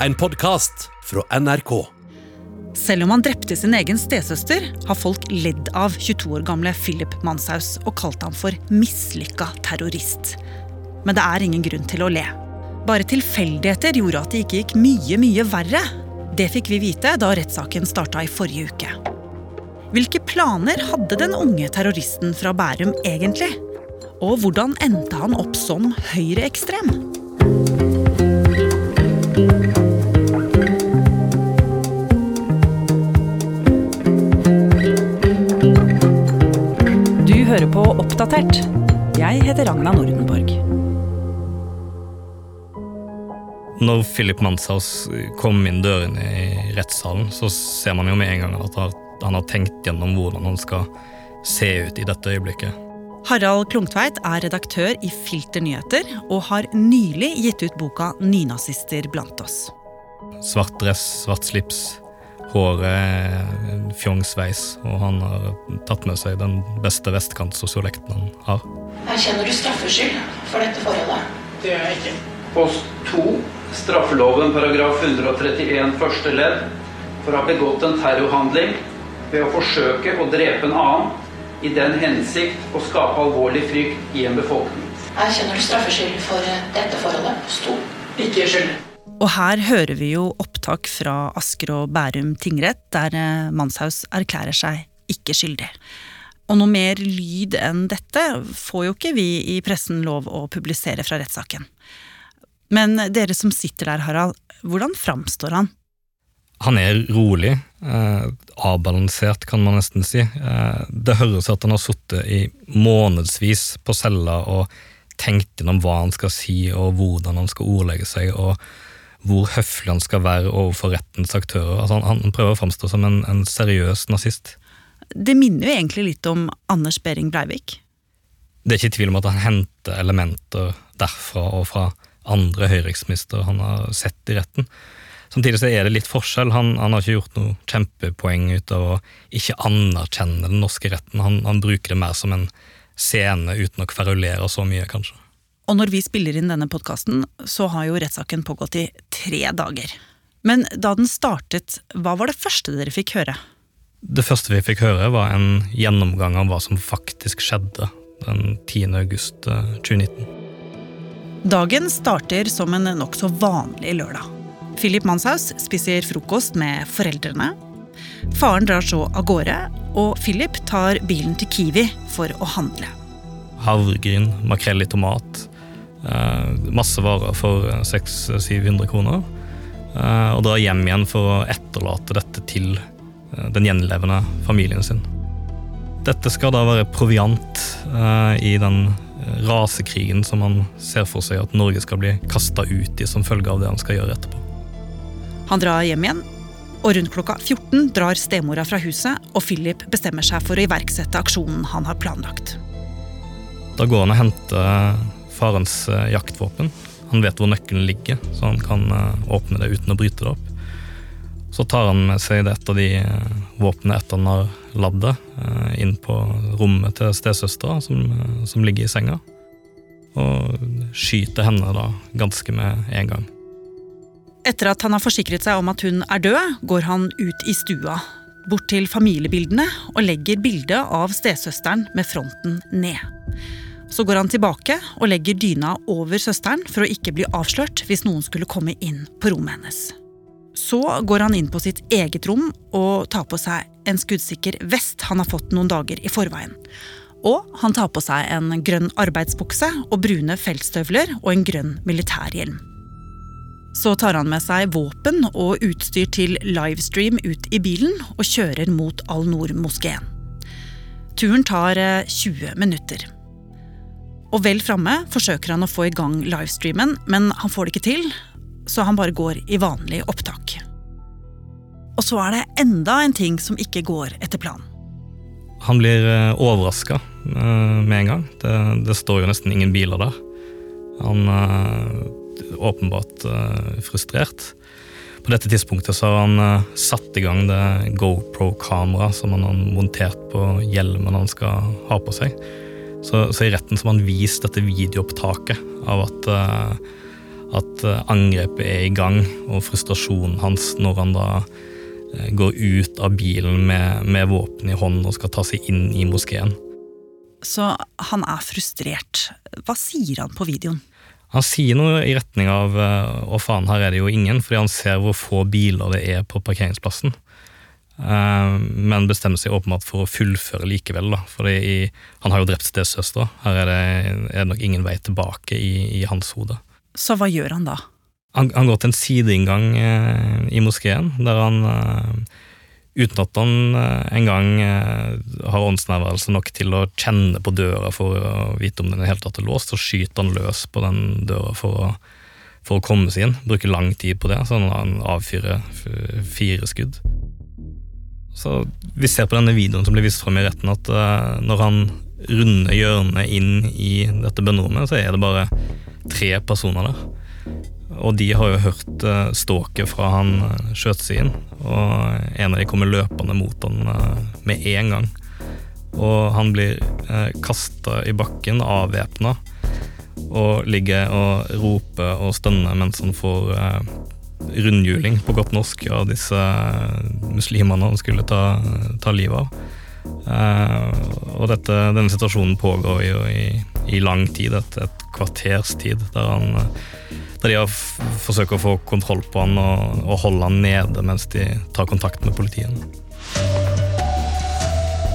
en podkast fra NRK. Selv om han drepte sin egen stesøster, har folk ledd av 22 år gamle Philip Manshaus og kalt ham for mislykka terrorist. Men det er ingen grunn til å le. Bare tilfeldigheter gjorde at det ikke gikk mye, mye verre. Det fikk vi vite da rettssaken starta i forrige uke. Hvilke planer hadde den unge terroristen fra Bærum egentlig? Og hvordan endte han opp som høyreekstrem? Oppdatert. Jeg heter Ragna Nordenborg. Når Philip Manshaus kom inn døren i rettssalen, så ser man jo med en gang at han har tenkt gjennom hvordan han skal se ut i dette øyeblikket. Harald Klungtveit er redaktør i Filter nyheter og har nylig gitt ut boka 'Nynazister blant oss'. Svart dress, svart slips, håret fjongsveis, og han har tatt med seg den beste vestkantsosiolekten han har. Erkjenner du straffskyld for dette forholdet? Det gjør jeg ikke. Post 2. Straffeloven paragraf 131 første ledd for å ha begått en terrorhandling ved å forsøke å drepe en annen i den hensikt å skape alvorlig frykt i en befolkning. Erkjenner du straffskyld for dette forholdet? Post 2. Ikke skyldig. Og her hører vi jo opptak fra Asker og Bærum tingrett, der eh, Manshaus erklærer seg ikke skyldig. Og noe mer lyd enn dette får jo ikke vi i pressen lov å publisere fra rettssaken. Men dere som sitter der, Harald, hvordan framstår han? Han er rolig. Eh, avbalansert, kan man nesten si. Eh, det høres at han har sittet i månedsvis på cella og tenkt gjennom hva han skal si, og hvordan han skal ordlegge seg, og hvor høflig han skal være overfor rettens aktører. Altså, han, han, prøver å framstå som en, en seriøs nazist. Det minner jo egentlig litt om Anders Behring Breivik. Det er ikke tvil om at han henter elementer derfra og fra andre høyreekstremister han har sett i retten. Samtidig så er det litt forskjell. Han, han, har ikke gjort noe kjempepoeng ut av å ikke anerkjenne den norske retten. Han, han bruker det mer som en scene uten å kverulere så mye, kanskje. Og når vi spiller inn denne podkasten, så har jo rettssaken pågått i tre dager. Men da den startet, hva var det første dere fikk høre? Det første vi fikk høre, var en gjennomgang av hva som faktisk skjedde den 10. august 2019. Eh, Dagen starter som en nokså vanlig lørdag. Philip Manshaus spiser frokost med foreldrene. Faren drar så av gårde, og Philip tar bilen til Kiwi for å handle. Havregryn, makrell i tomat, masse varer for 600-700 kroner. Eh, og drar hjem igjen for å etterlate dette til eh, den gjenlevende familien sin. Dette skal da være proviant i den rasekrigen som han ser for seg at Norge skal bli kasta ut i som følge av det han skal gjøre etterpå. Han drar hjem igjen, og rundt klokka 14 drar stemora fra huset, og Philip bestemmer seg for å iverksette aksjonen han har planlagt. Da går han og henter farens eh, jaktvåpen. Han vet hvor nøkkelen ligger, så han kan eh, åpne det uten å bryte det opp. Så tar han med seg et av de eh, våpnene etter han har ladd det, inn på rommet til stesøstera, som, som, ligger i senga. Og skyter henne da ganske med en gang. Etter at han har forsikret seg om at hun er død, går han ut i stua, bort til familiebildene og legger bildet av stesøsteren med fronten ned. Så går han tilbake og legger dyna over søsteren for å ikke bli avslørt hvis noen skulle komme inn på rommet hennes. Så går han inn på sitt eget rom og tar på seg en skuddsikker vest han har fått noen dager i forveien. Og han tar på seg en grønn arbeidsbukse og brune feltstøvler og en grønn militærhjelm. Så tar han med seg våpen og utstyr til livestream ut i bilen og kjører mot Al-Noor-moskeen. Turen tar 20 eh, minutter. Og vel framme forsøker han å få i gang livestreamen, men han får det ikke til, så han bare går i vanlig opptak. Og så er det enda en ting som ikke går etter planen. Han blir eh, overraska eh, med en gang. Det, det, står jo nesten ingen biler der. Han er eh, åpenbart frustrert. På dette tidspunktet så har han satt i gang det GoPro-kameraet som han har montert på hjelmen han skal ha på seg. Så, så, i retten så har man vist dette videoopptaket av at uh, at eh, angrepet er i gang, og frustrasjonen hans når han da eh, går ut av bilen med, med våpen i hånden og skal ta seg inn i moskeen. Så han er frustrert. Hva sier han på videoen? Han sier noe i retning av eh, å faen, her er det jo ingen, fordi han ser hvor få biler det er på parkeringsplassen. Eh, men bestemmer seg åpenbart for å fullføre likevel, da. For han har jo drept stesøstera. Her er det, er det, nok ingen vei tilbake i, i, hans hode. Så hva gjør han da? Han, han går til en sideinngang eh, i moskeen, der han eh, uten at han eh, engang eh, har åndsnærværelse nok til å kjenne på døra for å vite om den er helt tatt er låst, så skyter han løs på den døra for å, for å komme seg inn. Bruker lang tid på det, så han avfyrer fire skudd. Så Vi ser på denne videoen som blir vist fram i retten, at uh, når han runder hjørnet inn i dette bønnerommet, så er det bare tre personer der. Og de har jo hørt uh, ståket fra han skjøt seg inn, og en av de kommer løpende mot han uh, med en gang. Og han blir uh, kasta i bakken, avvæpna, og ligger og roper og stønner mens han får uh, rundhjuling på godt norsk av disse muslimene han skulle ta, ta livet av. Uh, og dette, denne situasjonen pågår jo i, i lang tid, et, et, kvarters tid, der, han, der de forsøker å få kontroll på han og, og holde han nede mens de tar kontakt med politiet.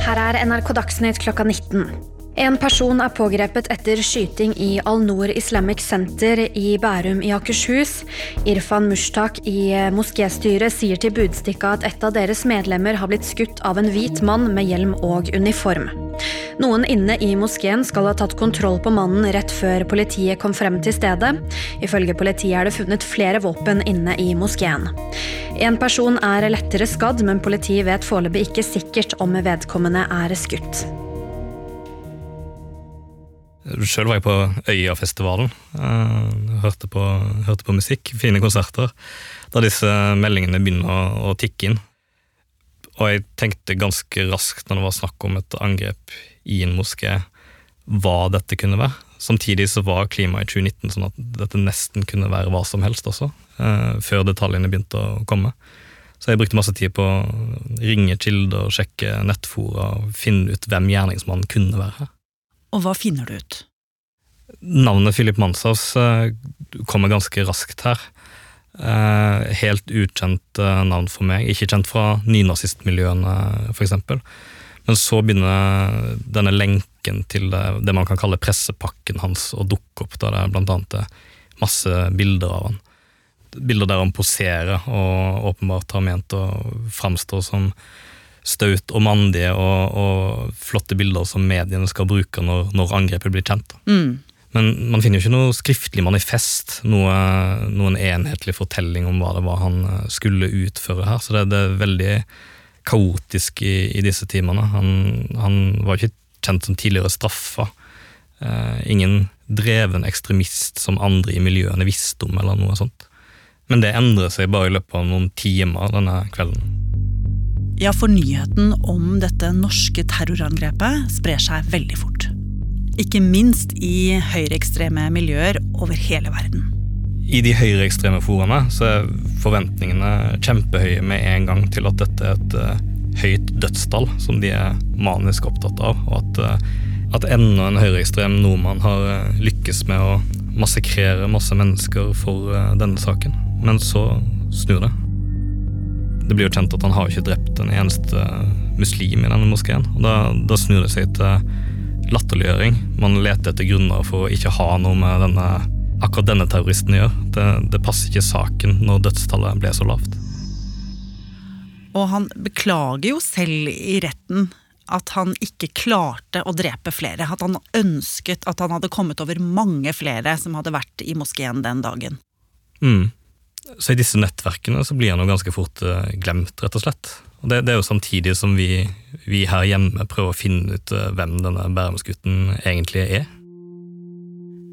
Her er NRK Dagsnytt klokka 19. En person er pågrepet etter skyting i Al-Noor Islamic Center i Bærum i Akershus. Irfan Mushtak i moskéstyret sier til Budstikka at et av deres medlemmer har blitt skutt av en hvit mann med hjelm og uniform. Noen inne i moskeen skal ha tatt kontroll på mannen rett før politiet kom frem til stedet. Ifølge politiet er det funnet flere våpen inne i moskeen. En person er lettere skadd, men politiet vet foreløpig ikke sikkert om vedkommende er skutt. Sjøl var jeg på Øyafestivalen. Uh, hørte, hørte, på, musikk, fine konserter. Da disse meldingene begynner å, å, tikke inn. Og jeg tenkte ganske raskt når det var snakk om et angrep i en moské, hva dette kunne være. Samtidig så var klimaet i 2019 sånn at dette nesten kunne være hva som helst også, uh, før detaljene begynte å komme. Så jeg brukte masse tid på å ringe kilder, sjekke nettfora finne ut hvem gjerningsmannen kunne være her. Og hva finner du ut? Navnet Philip Manshaus uh, kommer ganske raskt her. Uh, helt ukjent uh, navn for meg, ikke kjent fra nynazistmiljøene f.eks. Men så begynner denne lenken til det, det, man kan kalle pressepakken hans å dukke opp, der det er blant annet masse bilder av han. Bilder der han poserer og åpenbart har ment å framstå som staut og mandige og, og, flotte bilder som mediene skal bruke når, når angrepet blir kjent. Mm. Men man finner jo ikke noe skriftlig manifest, noe, noen enhetlig fortelling om hva det var han eh, skulle utføre her. Så det, det er veldig kaotisk i, i disse timene. Han, han, var ikke kjent som tidligere straffa. Eh, ingen dreven ekstremist som andre i miljøene visste om, eller noe sånt. Men det endrer seg bare i løpet av noen timer denne kvelden. Ja, for nyheten om dette norske terrorangrepet sprer seg veldig fort. Ikke minst i høyreekstreme miljøer over hele verden. I de høyreekstreme foraene så er forventningene kjempehøye med en gang til at dette er et uh, høyt dødstall som de er manisk opptatt av, og at, uh, at enda en høyreekstrem nordmann har uh, lykkes med å massakrere masse mennesker for denne saken. Men så snur det. Det blir jo kjent at han har ikke drept en eneste muslim i denne moskeen. og Da, da snur det seg til latterliggjøring. Man leter etter grunner for å ikke ha noe med denne, akkurat denne terroristen å gjøre. Det, det passer ikke saken når dødstallet ble så lavt. Og han beklager jo selv i retten at han ikke klarte å drepe flere. At han ønsket at han hadde kommet over mange flere som hadde vært i moskeen den dagen. Mm. Så i disse nettverkene så blir han ganske fort uh, glemt, rett og slett. Og det, det, er jo samtidig som vi, vi, her hjemme prøver å finne ut uh, hvem denne Bærumsgutten egentlig er.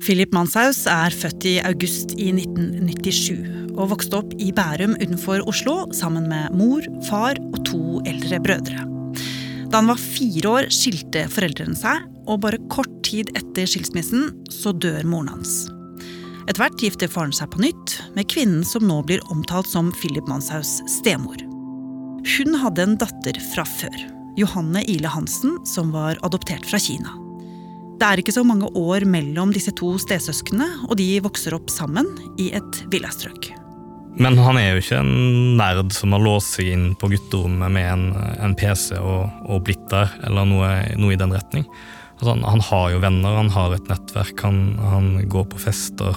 Philip Manshaus er født i august i 1997 og vokste opp i Bærum utenfor Oslo sammen med mor, far og to eldre brødre. Da han var fire år, skilte foreldrene seg, og bare kort tid etter skilsmissen så dør moren hans. Etter hvert gifter faren seg på nytt med kvinnen som nå blir omtalt som Philip Manshaus stemor. Hun hadde en datter fra før, Johanne Ile Hansen, som var adoptert fra Kina. Det er ikke så mange år mellom disse to stesøsknene, og de vokser opp sammen i et villastrøk. Men han er jo ikke en nerd som har låst seg inn på gutterommet med en, en PC og, og, blitt der, eller noe, noe i den retning. Altså han, han, har jo venner, han har et nettverk, han, han går på fester,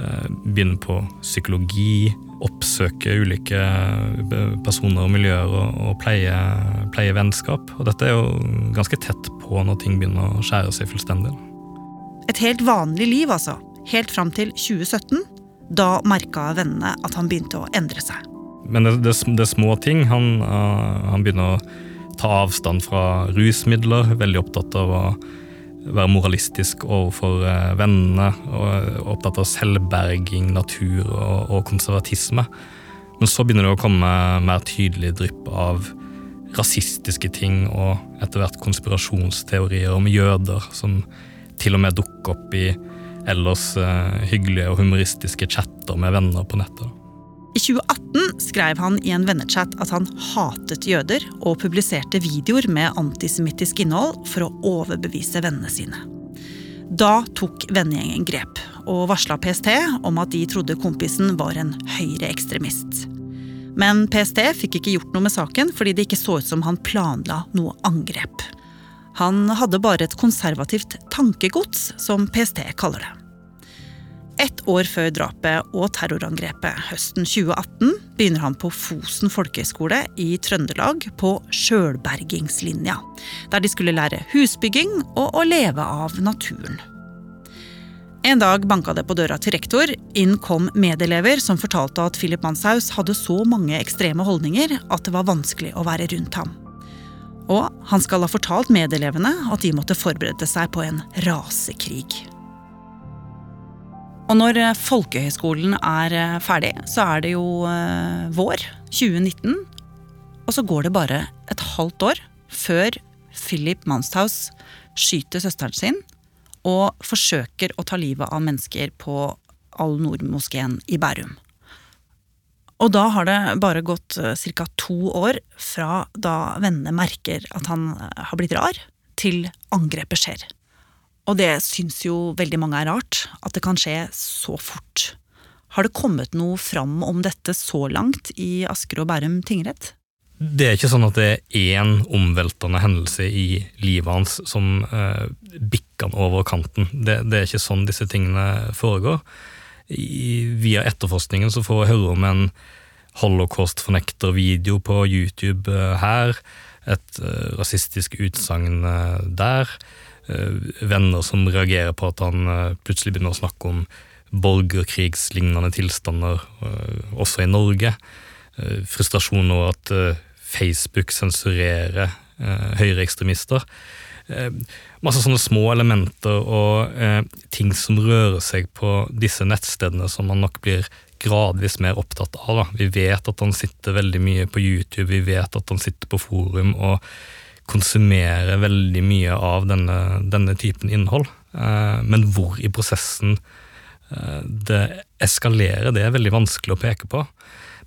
eh, begynner på psykologi, oppsøker ulike eh, personer og miljøer og, og pleier, pleier vennskap. Og dette er jo ganske tett på når ting begynner å skjære seg fullstendig. Et helt vanlig liv, altså. Helt fram til 2017 da merka vennene at han begynte å endre seg. Men det, det, det er små ting. Han, uh, han, begynner å ta avstand fra rusmidler. Veldig opptatt av å være moralistisk overfor uh, vennene. Og opptatt av selvberging, natur og, og, konservatisme. Men så begynner det å komme mer tydelig drypp av rasistiske ting og etter hvert konspirasjonsteorier om jøder som til og med dukker opp i ellers uh, hyggelige og humoristiske chatter med venner på nettet. I 2018 skrev han i en vennechat at han hatet jøder, og publiserte videoer med antisemittisk innhold for å overbevise vennene sine. Da tok vennegjengen grep, og varsla PST om at de trodde kompisen var en høyreekstremist. Men PST fikk ikke gjort noe med saken fordi det ikke så ut som han planla noe angrep. Han hadde bare et konservativt tankegods, som PST kaller det. Ett år før drapet og terrorangrepet høsten 2018 begynner han på Fosen folkehøgskole i Trøndelag på sjølbergingslinja, der de skulle lære husbygging og å leve av naturen. En dag banka det på døra til rektor. Inn kom medelever som fortalte at Philip Manshaus hadde så mange ekstreme holdninger at det var vanskelig å være rundt ham. Og han skal ha fortalt medelevene at de måtte forberede seg på en rasekrig. Og når folkehøyskolen er eh, ferdig, så er det jo eh, vår 2019. Og så går det bare et halvt år før Philip Manshaus skyter søsteren sin og forsøker å ta livet av mennesker på Al-Noor-moskeen i Bærum. Og da har det bare gått eh, ca. to år fra da vennene merker at han eh, har blitt rar, til angrepet skjer. Og det syns jo veldig mange er rart, at det kan skje så fort. Har det kommet noe fram om dette så langt i Asker og Bærum tingrett? Det er ikke sånn at det er én omveltende hendelse i livet hans som eh, bikker han over kanten. Det, det, er ikke sånn disse tingene foregår i, via etterforskningen så får jeg høre om en holocaust-fornekter-video på YouTube uh, her, et eh, rasistisk utsagn uh, der, venner som reagerer på at han plutselig begynner å snakke om borgerkrigslignende tilstander også i Norge. frustrasjon over at Facebook sensurerer høyreekstremister. Eh, masse sånne små elementer og eh, ting som rører seg på disse nettstedene som man nok blir gradvis mer opptatt av. Vi vet at han sitter veldig mye på YouTube, vi vet at han sitter på forum og konsumerer veldig mye av denne, denne typen innhold. Eh, men hvor i prosessen eh, det eskalerer, det er veldig vanskelig å peke på.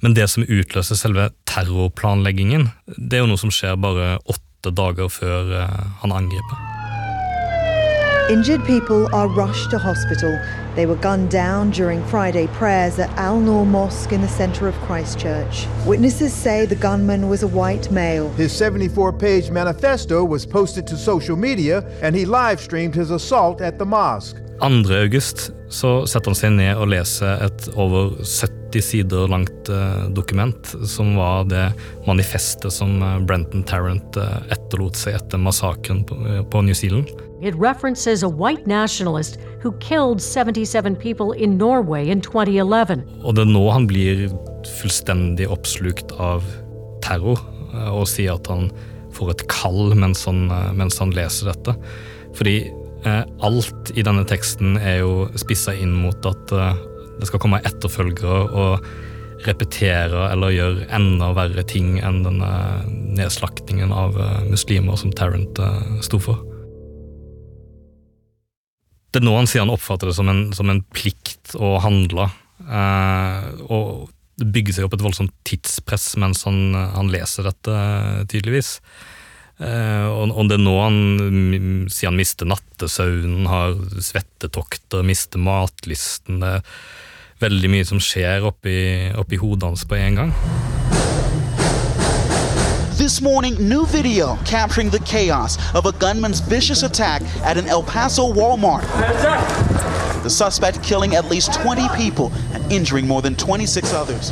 Men det som utløser selve terrorplanleggingen, det er jo noe som skjer bare åtte dager før eh, han angriper. Injured people are rushed to hospital. They were gunned down during Friday prayers at Al Noor Mosque in the center of Christchurch. Witnesses say the gunman was a white male. His 74 page manifesto was posted to social media, and he live streamed his assault at the mosque. 2. august så setter han seg ned og leser et over 70 sider langt uh, dokument, som var det manifestet som uh, Brenton Tarrant uh, etterlot seg etter massakren på, på, New Zealand. It references a white nationalist who killed 77 people in Norway in 2011. Og det er nå han blir fullstendig oppslukt av terror, og sier at han får et kall mens han, mens han leser dette. Fordi Eh, alt i denne teksten er jo spissa inn mot at eh, det skal komme etterfølgere og repetere eller gjøre enda verre ting enn denne nedslaktingen av eh, muslimer som Tarrant sto for. Det er nå han sier han oppfatter det som en, som en plikt å handle. Eh, og det bygger seg opp et voldsomt tidspress mens han, han leser dette, tydeligvis. Eh, og, og det er nå han sier han mister nattesøvnen, har svettetokter, mister matlysten. Det er veldig mye som skjer oppi, oppi hodet hans på en gang. This morning, new video capturing the chaos of a gunman's vicious attack at an El Paso Walmart. The suspect killing at least 20 people and injuring more than 26 others.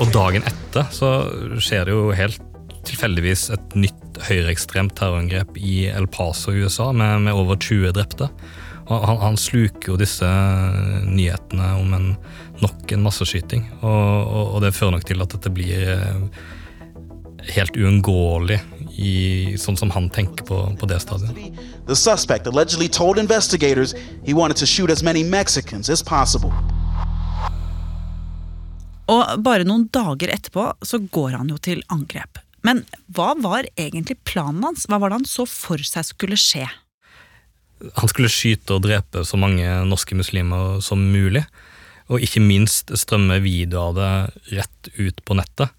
Og dagen etter så skjer det jo helt tilfeldigvis et nytt høyreekstremt terrorangrep i El Paso i USA med, med over 20 drepte. Han, han, sluker jo disse nyhetene om en, nok en masseskyting, og, og, og, det fører nok til at dette blir eh, helt uunngåelig i sånn som han tenker på, på det stadiet. The suspect allegedly told investigators he wanted to shoot as many Mexicans as possible. Og bare noen dager etterpå så går han jo til angrep. Men hva var egentlig planen hans? Hva var det han så for seg skulle skje? Han skulle skyte og drepe så mange norske muslimer som mulig, og ikke minst strømme videoer av det rett ut på nettet.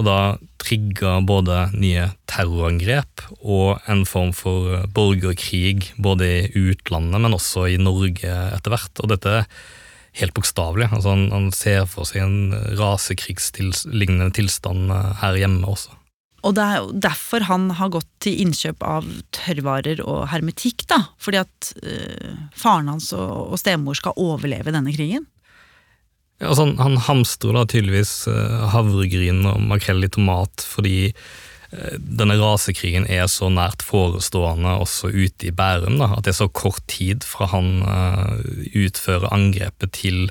Og da trigga både nye terrorangrep og en form for borgerkrig både i utlandet, men også i Norge etter hvert. Og dette er helt bokstavelig. Altså han, han, ser for seg en rasekrigslignende tilstand her hjemme også. Og det er derfor han har gått til innkjøp av tørrvarer og hermetikk, da. Fordi at øh, faren hans og, og stemor skal overleve denne krigen. Altså han, han hamstrer da tydeligvis uh, havregryn og makrell i tomat fordi uh, denne rasekrigen er så nært forestående også ute i Bærum. da, At det er så kort tid fra han uh, utfører angrepet til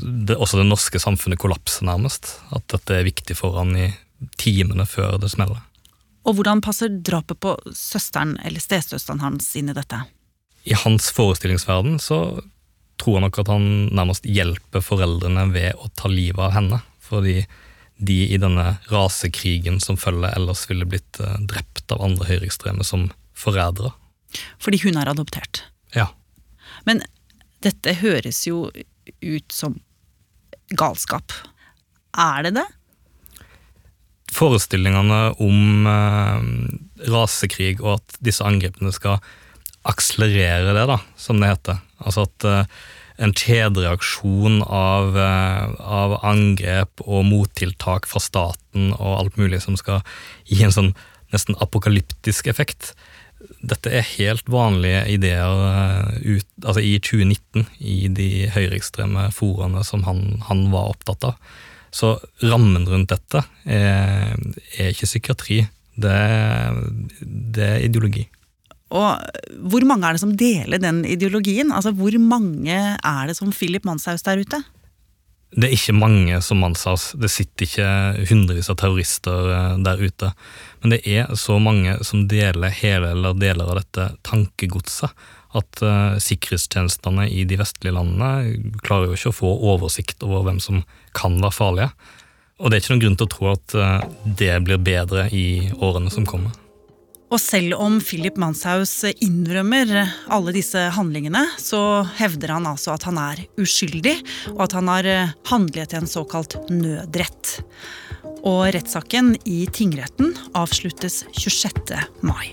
det, også det norske samfunnet kollapser, nærmest. At dette er viktig for han i timene før det smeller. Og hvordan passer drapet på søsteren eller stesøsteren hans inn i dette? I hans forestillingsverden så tror jeg nok at han nærmest hjelper foreldrene ved å ta livet av henne. Fordi de i denne rasekrigen som følger, ellers ville blitt eh, drept av andre høyreekstreme som forrædere. Fordi hun er adoptert? Ja. Men dette høres jo ut som galskap. Er det det? forestillingene om eh, rasekrig og at disse angrepene skal akselerere det, da, som det heter. Altså at eh, en kjedereaksjon av, eh, av, angrep og mottiltak fra staten og alt mulig som skal gi en sånn nesten apokalyptisk effekt. Dette er helt vanlige ideer eh, ut, altså i 2019 i de høyreekstreme foraene som han, han var opptatt av. Så rammen rundt dette er, er ikke psykiatri, det, det, er ideologi. Og hvor mange er det som deler den ideologien? Altså Hvor mange er det som Philip Manshaus der ute? Det er ikke mange som Manshaus. Det sitter ikke hundrevis av terrorister eh, der ute. Men det er så mange som deler hele eller deler av dette tankegodset at uh, sikkerhetstjenestene i de vestlige landene klarer jo ikke å få oversikt over hvem som kan være farlige. Og det er ikke noen grunn til å tro at uh, det blir bedre i årene som kommer. Og selv om Philip Manshaus innrømmer alle disse handlingene, så hevder han altså at han er uskyldig, og at han har eh, handlet i en såkalt nødrett. Og rettssaken i tingretten avsluttes 26. mai.